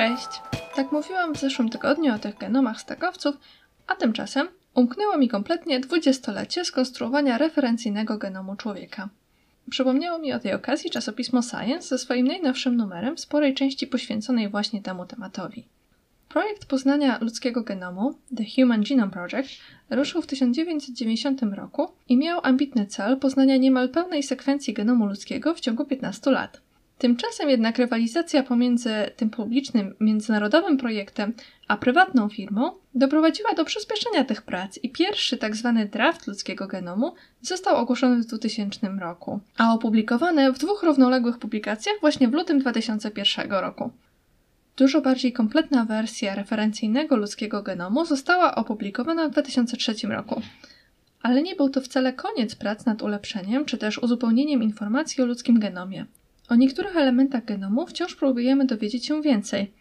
Cześć! Tak mówiłam w zeszłym tygodniu o tych genomach stakowców, a tymczasem umknęło mi kompletnie dwudziestolecie skonstruowania referencyjnego genomu człowieka. Przypomniało mi o tej okazji czasopismo Science ze swoim najnowszym numerem sporej części poświęconej właśnie temu tematowi. Projekt poznania ludzkiego genomu, The Human Genome Project, ruszył w 1990 roku i miał ambitny cel poznania niemal pełnej sekwencji genomu ludzkiego w ciągu 15 lat. Tymczasem jednak rywalizacja pomiędzy tym publicznym, międzynarodowym projektem a prywatną firmą doprowadziła do przyspieszenia tych prac i pierwszy tzw. Tak draft ludzkiego genomu został ogłoszony w 2000 roku, a opublikowany w dwóch równoległych publikacjach właśnie w lutym 2001 roku. Dużo bardziej kompletna wersja referencyjnego ludzkiego genomu została opublikowana w 2003 roku. Ale nie był to wcale koniec prac nad ulepszeniem czy też uzupełnieniem informacji o ludzkim genomie. O niektórych elementach genomu wciąż próbujemy dowiedzieć się więcej,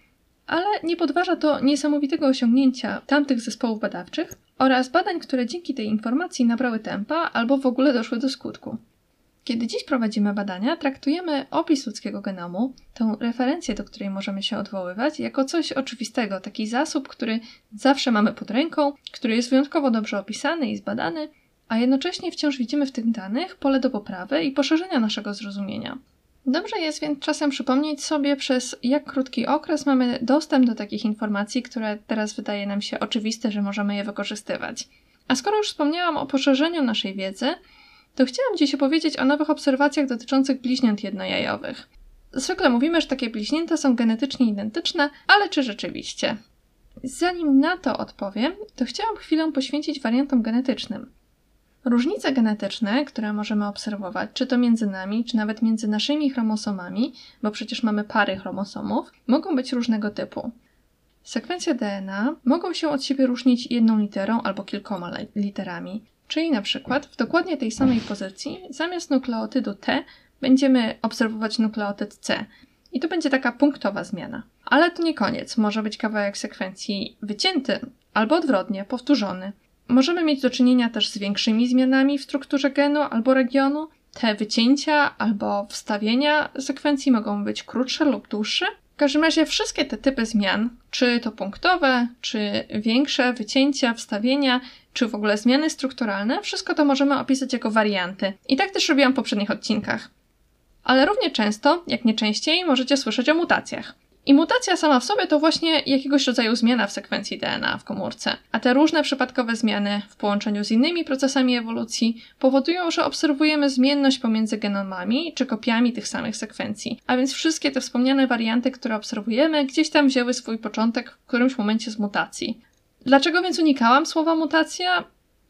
ale nie podważa to niesamowitego osiągnięcia tamtych zespołów badawczych oraz badań, które dzięki tej informacji nabrały tempa albo w ogóle doszły do skutku. Kiedy dziś prowadzimy badania, traktujemy opis ludzkiego genomu, tę referencję, do której możemy się odwoływać, jako coś oczywistego, taki zasób, który zawsze mamy pod ręką, który jest wyjątkowo dobrze opisany i zbadany, a jednocześnie wciąż widzimy w tych danych pole do poprawy i poszerzenia naszego zrozumienia. Dobrze jest więc czasem przypomnieć sobie, przez jak krótki okres mamy dostęp do takich informacji, które teraz wydaje nam się oczywiste, że możemy je wykorzystywać. A skoro już wspomniałam o poszerzeniu naszej wiedzy, to chciałam dziś opowiedzieć o nowych obserwacjach dotyczących bliźniąt jednojajowych. Zwykle mówimy, że takie bliźnięta są genetycznie identyczne, ale czy rzeczywiście? Zanim na to odpowiem, to chciałam chwilę poświęcić wariantom genetycznym. Różnice genetyczne, które możemy obserwować, czy to między nami, czy nawet między naszymi chromosomami, bo przecież mamy pary chromosomów, mogą być różnego typu. Sekwencje DNA mogą się od siebie różnić jedną literą albo kilkoma literami, czyli na przykład w dokładnie tej samej pozycji zamiast nukleotydu T będziemy obserwować nukleotyd C. I to będzie taka punktowa zmiana. Ale to nie koniec. Może być kawałek sekwencji wycięty albo odwrotnie, powtórzony. Możemy mieć do czynienia też z większymi zmianami w strukturze genu albo regionu. Te wycięcia albo wstawienia sekwencji mogą być krótsze lub dłuższe. W każdym razie wszystkie te typy zmian, czy to punktowe, czy większe wycięcia, wstawienia, czy w ogóle zmiany strukturalne, wszystko to możemy opisać jako warianty. I tak też robiłam w poprzednich odcinkach. Ale równie często, jak nie częściej, możecie słyszeć o mutacjach. I mutacja sama w sobie to właśnie jakiegoś rodzaju zmiana w sekwencji DNA w komórce. A te różne przypadkowe zmiany w połączeniu z innymi procesami ewolucji powodują, że obserwujemy zmienność pomiędzy genomami czy kopiami tych samych sekwencji. A więc wszystkie te wspomniane warianty, które obserwujemy, gdzieś tam wzięły swój początek w którymś momencie z mutacji. Dlaczego więc unikałam słowa mutacja?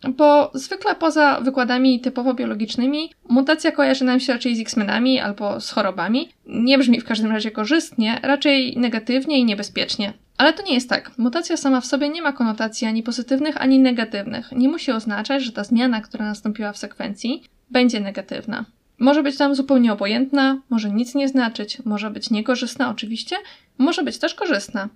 Bo zwykle poza wykładami typowo biologicznymi, mutacja kojarzy nam się raczej z X-menami albo z chorobami. Nie brzmi w każdym razie korzystnie, raczej negatywnie i niebezpiecznie. Ale to nie jest tak. Mutacja sama w sobie nie ma konotacji ani pozytywnych, ani negatywnych. Nie musi oznaczać, że ta zmiana, która nastąpiła w sekwencji, będzie negatywna. Może być tam zupełnie obojętna, może nic nie znaczyć, może być niekorzystna oczywiście, może być też korzystna.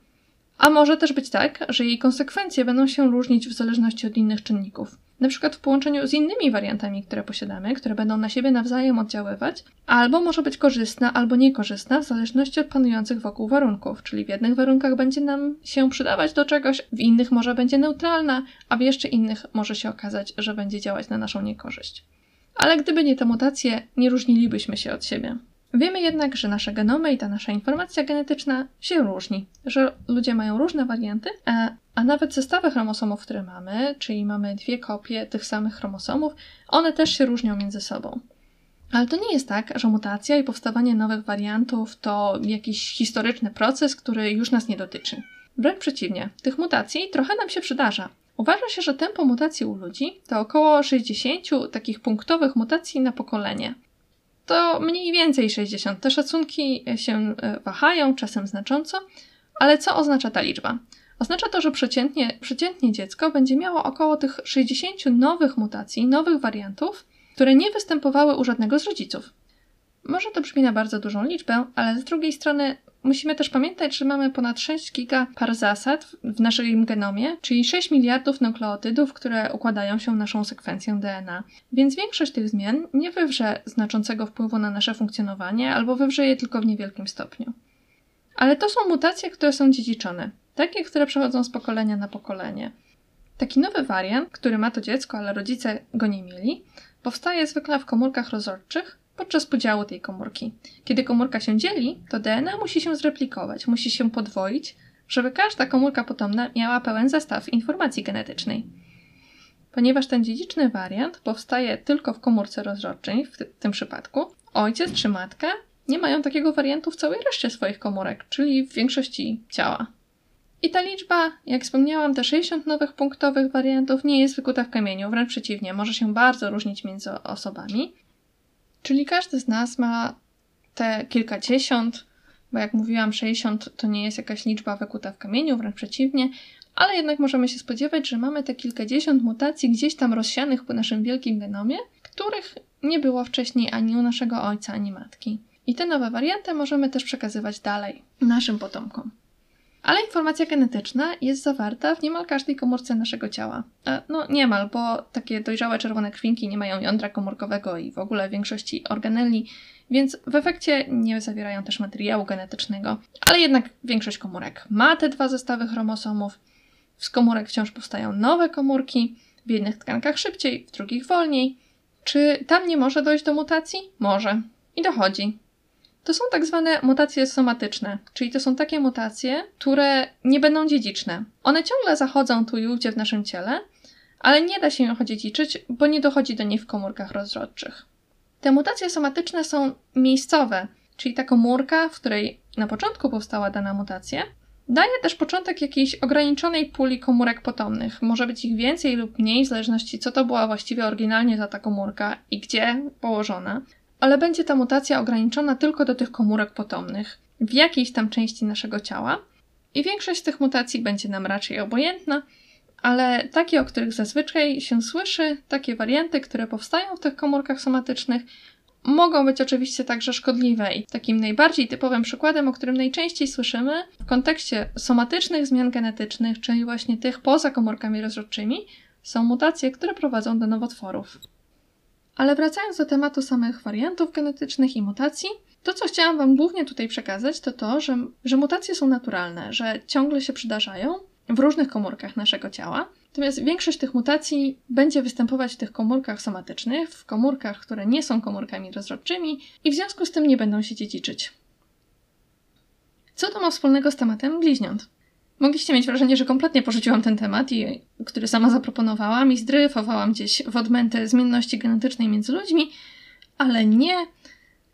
A może też być tak, że jej konsekwencje będą się różnić w zależności od innych czynników. Na przykład w połączeniu z innymi wariantami, które posiadamy, które będą na siebie nawzajem oddziaływać, albo może być korzystna, albo niekorzystna w zależności od panujących wokół warunków, czyli w jednych warunkach będzie nam się przydawać do czegoś, w innych może będzie neutralna, a w jeszcze innych może się okazać, że będzie działać na naszą niekorzyść. Ale gdyby nie te mutacje, nie różnilibyśmy się od siebie. Wiemy jednak, że nasze genomy i ta nasza informacja genetyczna się różni, że ludzie mają różne warianty, a, a nawet zestawy chromosomów, które mamy, czyli mamy dwie kopie tych samych chromosomów, one też się różnią między sobą. Ale to nie jest tak, że mutacja i powstawanie nowych wariantów to jakiś historyczny proces, który już nas nie dotyczy. Wręcz przeciwnie, tych mutacji trochę nam się przydarza. Uważa się, że tempo mutacji u ludzi to około 60 takich punktowych mutacji na pokolenie to mniej więcej 60. Te szacunki się e, wahają, czasem znacząco, ale co oznacza ta liczba? Oznacza to, że przeciętnie, przeciętnie dziecko będzie miało około tych 60 nowych mutacji, nowych wariantów, które nie występowały u żadnego z rodziców. Może to brzmi na bardzo dużą liczbę, ale z drugiej strony Musimy też pamiętać, że mamy ponad 6 giga par zasad w naszym genomie, czyli 6 miliardów nukleotydów, które układają się w naszą sekwencję DNA. Więc większość tych zmian nie wywrze znaczącego wpływu na nasze funkcjonowanie albo wywrze je tylko w niewielkim stopniu. Ale to są mutacje, które są dziedziczone, takie, które przechodzą z pokolenia na pokolenie. Taki nowy wariant, który ma to dziecko, ale rodzice go nie mieli, powstaje zwykle w komórkach rozrodczych podczas podziału tej komórki. Kiedy komórka się dzieli, to DNA musi się zreplikować, musi się podwoić, żeby każda komórka potomna miała pełen zestaw informacji genetycznej. Ponieważ ten dziedziczny wariant powstaje tylko w komórce rozrodczej, w tym przypadku, ojciec czy matka nie mają takiego wariantu w całej reszcie swoich komórek, czyli w większości ciała. I ta liczba, jak wspomniałam, te 60 nowych punktowych wariantów nie jest wykuta w kamieniu, wręcz przeciwnie, może się bardzo różnić między osobami. Czyli każdy z nas ma te kilkadziesiąt, bo jak mówiłam, 60 to nie jest jakaś liczba wykuta w kamieniu, wręcz przeciwnie, ale jednak możemy się spodziewać, że mamy te kilkadziesiąt mutacji gdzieś tam rozsianych po naszym wielkim genomie, których nie było wcześniej ani u naszego ojca, ani matki. I te nowe warianty możemy też przekazywać dalej naszym potomkom. Ale informacja genetyczna jest zawarta w niemal każdej komórce naszego ciała. E, no niemal, bo takie dojrzałe czerwone krwinki nie mają jądra komórkowego i w ogóle większości organeli, więc w efekcie nie zawierają też materiału genetycznego. Ale jednak większość komórek ma te dwa zestawy chromosomów. Z komórek wciąż powstają nowe komórki, w jednych tkankach szybciej, w drugich wolniej. Czy tam nie może dojść do mutacji? Może. I dochodzi. To są tak zwane mutacje somatyczne, czyli to są takie mutacje, które nie będą dziedziczne. One ciągle zachodzą tu i ówdzie w naszym ciele, ale nie da się ich odziedziczyć, bo nie dochodzi do nich w komórkach rozrodczych. Te mutacje somatyczne są miejscowe, czyli ta komórka, w której na początku powstała dana mutacja, daje też początek jakiejś ograniczonej puli komórek potomnych. Może być ich więcej lub mniej, w zależności co to była właściwie oryginalnie za ta komórka i gdzie położona ale będzie ta mutacja ograniczona tylko do tych komórek potomnych w jakiejś tam części naszego ciała i większość z tych mutacji będzie nam raczej obojętna, ale takie, o których zazwyczaj się słyszy, takie warianty, które powstają w tych komórkach somatycznych, mogą być oczywiście także szkodliwe i takim najbardziej typowym przykładem, o którym najczęściej słyszymy w kontekście somatycznych zmian genetycznych, czyli właśnie tych poza komórkami rozrodczymi, są mutacje, które prowadzą do nowotworów. Ale wracając do tematu samych wariantów genetycznych i mutacji, to co chciałam Wam głównie tutaj przekazać, to to, że, że mutacje są naturalne, że ciągle się przydarzają w różnych komórkach naszego ciała. Natomiast większość tych mutacji będzie występować w tych komórkach somatycznych, w komórkach, które nie są komórkami rozrodczymi i w związku z tym nie będą się dziedziczyć. Co to ma wspólnego z tematem bliźniąt? Mogliście mieć wrażenie, że kompletnie porzuciłam ten temat, i, który sama zaproponowałam i zdryfowałam gdzieś w odmętę zmienności genetycznej między ludźmi, ale nie.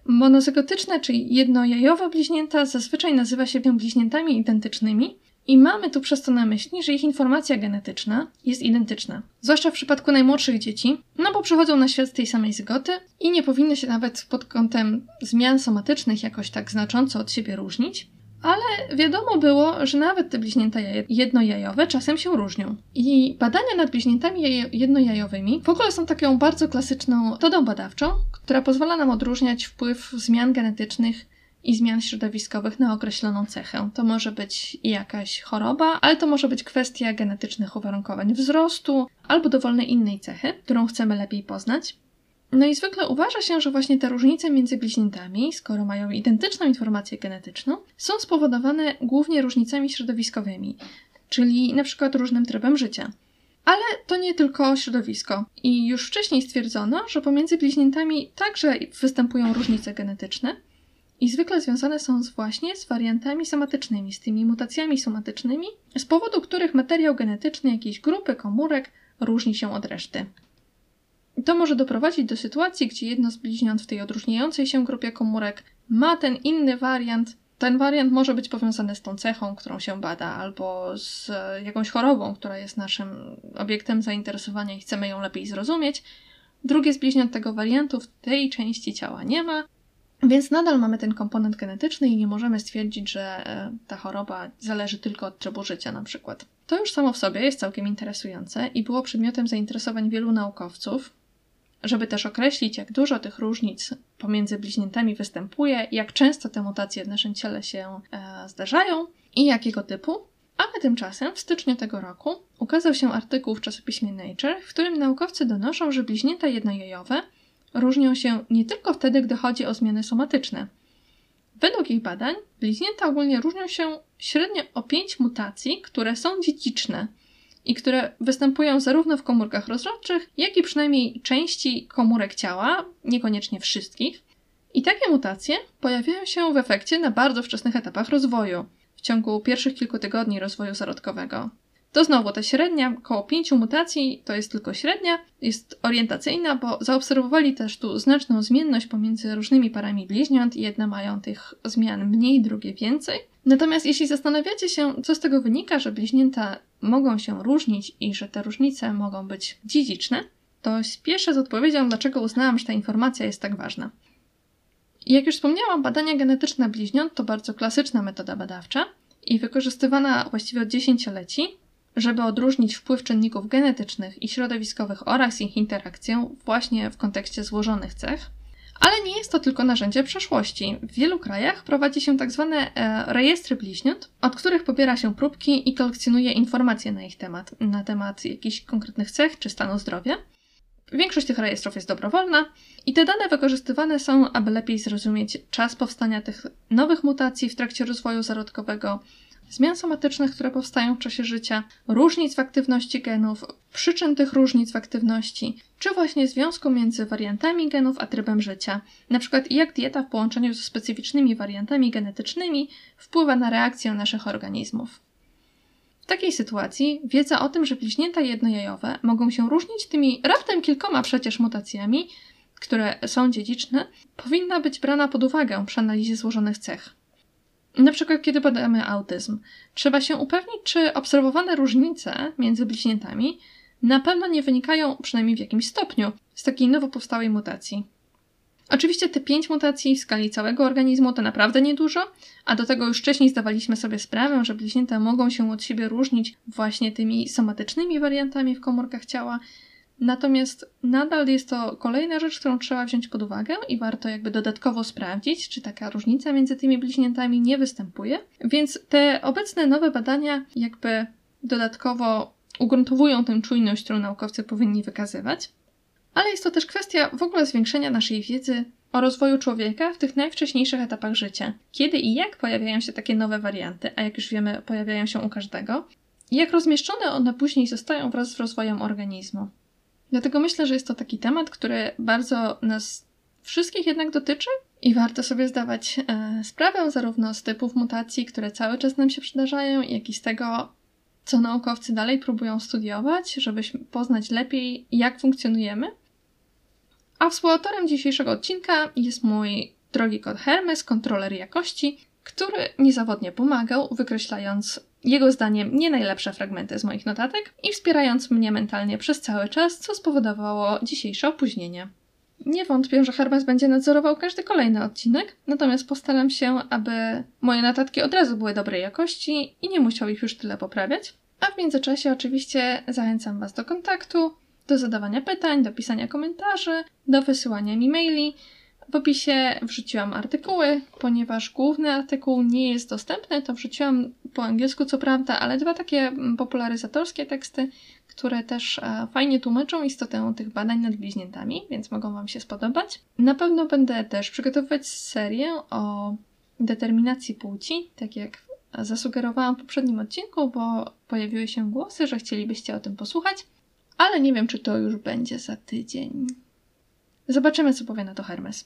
Monozygotyczne, czyli jednojajowe bliźnięta zazwyczaj nazywa się bliźniętami identycznymi i mamy tu przez to na myśli, że ich informacja genetyczna jest identyczna. Zwłaszcza w przypadku najmłodszych dzieci, no bo przychodzą na świat z tej samej zygoty i nie powinny się nawet pod kątem zmian somatycznych jakoś tak znacząco od siebie różnić. Ale wiadomo było, że nawet te bliźnięta jednojajowe czasem się różnią. I badania nad bliźniętami jednojajowymi w ogóle są taką bardzo klasyczną metodą badawczą, która pozwala nam odróżniać wpływ zmian genetycznych i zmian środowiskowych na określoną cechę. To może być jakaś choroba, ale to może być kwestia genetycznych uwarunkowań wzrostu albo dowolnej innej cechy, którą chcemy lepiej poznać. No i zwykle uważa się, że właśnie te różnice między bliźniętami, skoro mają identyczną informację genetyczną, są spowodowane głównie różnicami środowiskowymi, czyli na przykład różnym trybem życia. Ale to nie tylko środowisko. I już wcześniej stwierdzono, że pomiędzy bliźniętami także występują różnice genetyczne i zwykle związane są z właśnie z wariantami somatycznymi, z tymi mutacjami somatycznymi, z powodu których materiał genetyczny jakiejś grupy komórek różni się od reszty. To może doprowadzić do sytuacji, gdzie jedno z bliźniąt w tej odróżniającej się grupie komórek ma ten inny wariant. Ten wariant może być powiązany z tą cechą, którą się bada, albo z jakąś chorobą, która jest naszym obiektem zainteresowania i chcemy ją lepiej zrozumieć. Drugie z bliźniąt tego wariantu w tej części ciała nie ma, więc nadal mamy ten komponent genetyczny i nie możemy stwierdzić, że e, ta choroba zależy tylko od trybu życia na przykład. To już samo w sobie jest całkiem interesujące i było przedmiotem zainteresowań wielu naukowców, żeby też określić, jak dużo tych różnic pomiędzy bliźniętami występuje, jak często te mutacje w naszym ciele się e, zdarzają i jakiego typu. Ale tymczasem w styczniu tego roku ukazał się artykuł w czasopiśmie Nature, w którym naukowcy donoszą, że bliźnięta jednojajowe różnią się nie tylko wtedy, gdy chodzi o zmiany somatyczne. Według ich badań bliźnięta ogólnie różnią się średnio o 5 mutacji, które są dziedziczne i które występują zarówno w komórkach rozrodczych, jak i przynajmniej części komórek ciała, niekoniecznie wszystkich. I takie mutacje pojawiają się w efekcie na bardzo wczesnych etapach rozwoju, w ciągu pierwszych kilku tygodni rozwoju zarodkowego. To znowu ta średnia, około pięciu mutacji, to jest tylko średnia, jest orientacyjna, bo zaobserwowali też tu znaczną zmienność pomiędzy różnymi parami bliźniąt. Jedne mają tych zmian mniej, drugie więcej. Natomiast jeśli zastanawiacie się, co z tego wynika, że bliźnięta mogą się różnić i że te różnice mogą być dziedziczne, to spieszę z odpowiedzią, dlaczego uznałam, że ta informacja jest tak ważna. Jak już wspomniałam, badania genetyczne bliźniąt to bardzo klasyczna metoda badawcza i wykorzystywana właściwie od dziesięcioleci żeby odróżnić wpływ czynników genetycznych i środowiskowych oraz ich interakcję właśnie w kontekście złożonych cech. Ale nie jest to tylko narzędzie przeszłości. W wielu krajach prowadzi się tak zwane e, rejestry bliźniąt, od których pobiera się próbki i kolekcjonuje informacje na ich temat, na temat jakichś konkretnych cech czy stanu zdrowia. Większość tych rejestrów jest dobrowolna i te dane wykorzystywane są, aby lepiej zrozumieć czas powstania tych nowych mutacji w trakcie rozwoju zarodkowego, zmian somatycznych, które powstają w czasie życia, różnic w aktywności genów, przyczyn tych różnic w aktywności, czy właśnie związku między wariantami genów a trybem życia, przykład jak dieta w połączeniu ze specyficznymi wariantami genetycznymi wpływa na reakcję naszych organizmów. W takiej sytuacji wiedza o tym, że bliźnięta jednojajowe mogą się różnić tymi raptem kilkoma przecież mutacjami, które są dziedziczne, powinna być brana pod uwagę przy analizie złożonych cech. Na przykład, kiedy badamy autyzm, trzeba się upewnić, czy obserwowane różnice między bliźniętami na pewno nie wynikają, przynajmniej w jakimś stopniu, z takiej nowo powstałej mutacji. Oczywiście te pięć mutacji w skali całego organizmu to naprawdę niedużo, a do tego już wcześniej zdawaliśmy sobie sprawę, że bliźnięta mogą się od siebie różnić właśnie tymi somatycznymi wariantami w komórkach ciała, Natomiast nadal jest to kolejna rzecz, którą trzeba wziąć pod uwagę i warto jakby dodatkowo sprawdzić, czy taka różnica między tymi bliźniętami nie występuje. Więc te obecne nowe badania jakby dodatkowo ugruntowują tę czujność, którą naukowcy powinni wykazywać. Ale jest to też kwestia w ogóle zwiększenia naszej wiedzy o rozwoju człowieka w tych najwcześniejszych etapach życia. Kiedy i jak pojawiają się takie nowe warianty, a jak już wiemy, pojawiają się u każdego, i jak rozmieszczone one później zostają wraz z rozwojem organizmu. Dlatego myślę, że jest to taki temat, który bardzo nas wszystkich jednak dotyczy i warto sobie zdawać e, sprawę zarówno z typów mutacji, które cały czas nam się przydarzają, jak i z tego, co naukowcy dalej próbują studiować, żebyśmy poznać lepiej, jak funkcjonujemy. A współautorem dzisiejszego odcinka jest mój drogi kot Hermes, kontroler jakości, który niezawodnie pomagał, wykreślając jego zdaniem nie najlepsze fragmenty z moich notatek i wspierając mnie mentalnie przez cały czas, co spowodowało dzisiejsze opóźnienie. Nie wątpię, że Hermes będzie nadzorował każdy kolejny odcinek, natomiast postaram się, aby moje notatki od razu były dobrej jakości i nie musiał ich już tyle poprawiać. A w międzyczasie oczywiście zachęcam Was do kontaktu, do zadawania pytań, do pisania komentarzy, do wysyłania mi maili. W opisie wrzuciłam artykuły, ponieważ główny artykuł nie jest dostępny, to wrzuciłam po angielsku co prawda, ale dwa takie mm, popularyzatorskie teksty, które też e, fajnie tłumaczą istotę tych badań nad bliźniętami, więc mogą Wam się spodobać. Na pewno będę też przygotowywać serię o determinacji płci, tak jak zasugerowałam w poprzednim odcinku, bo pojawiły się głosy, że chcielibyście o tym posłuchać, ale nie wiem, czy to już będzie za tydzień. Zobaczymy, co powie na to Hermes.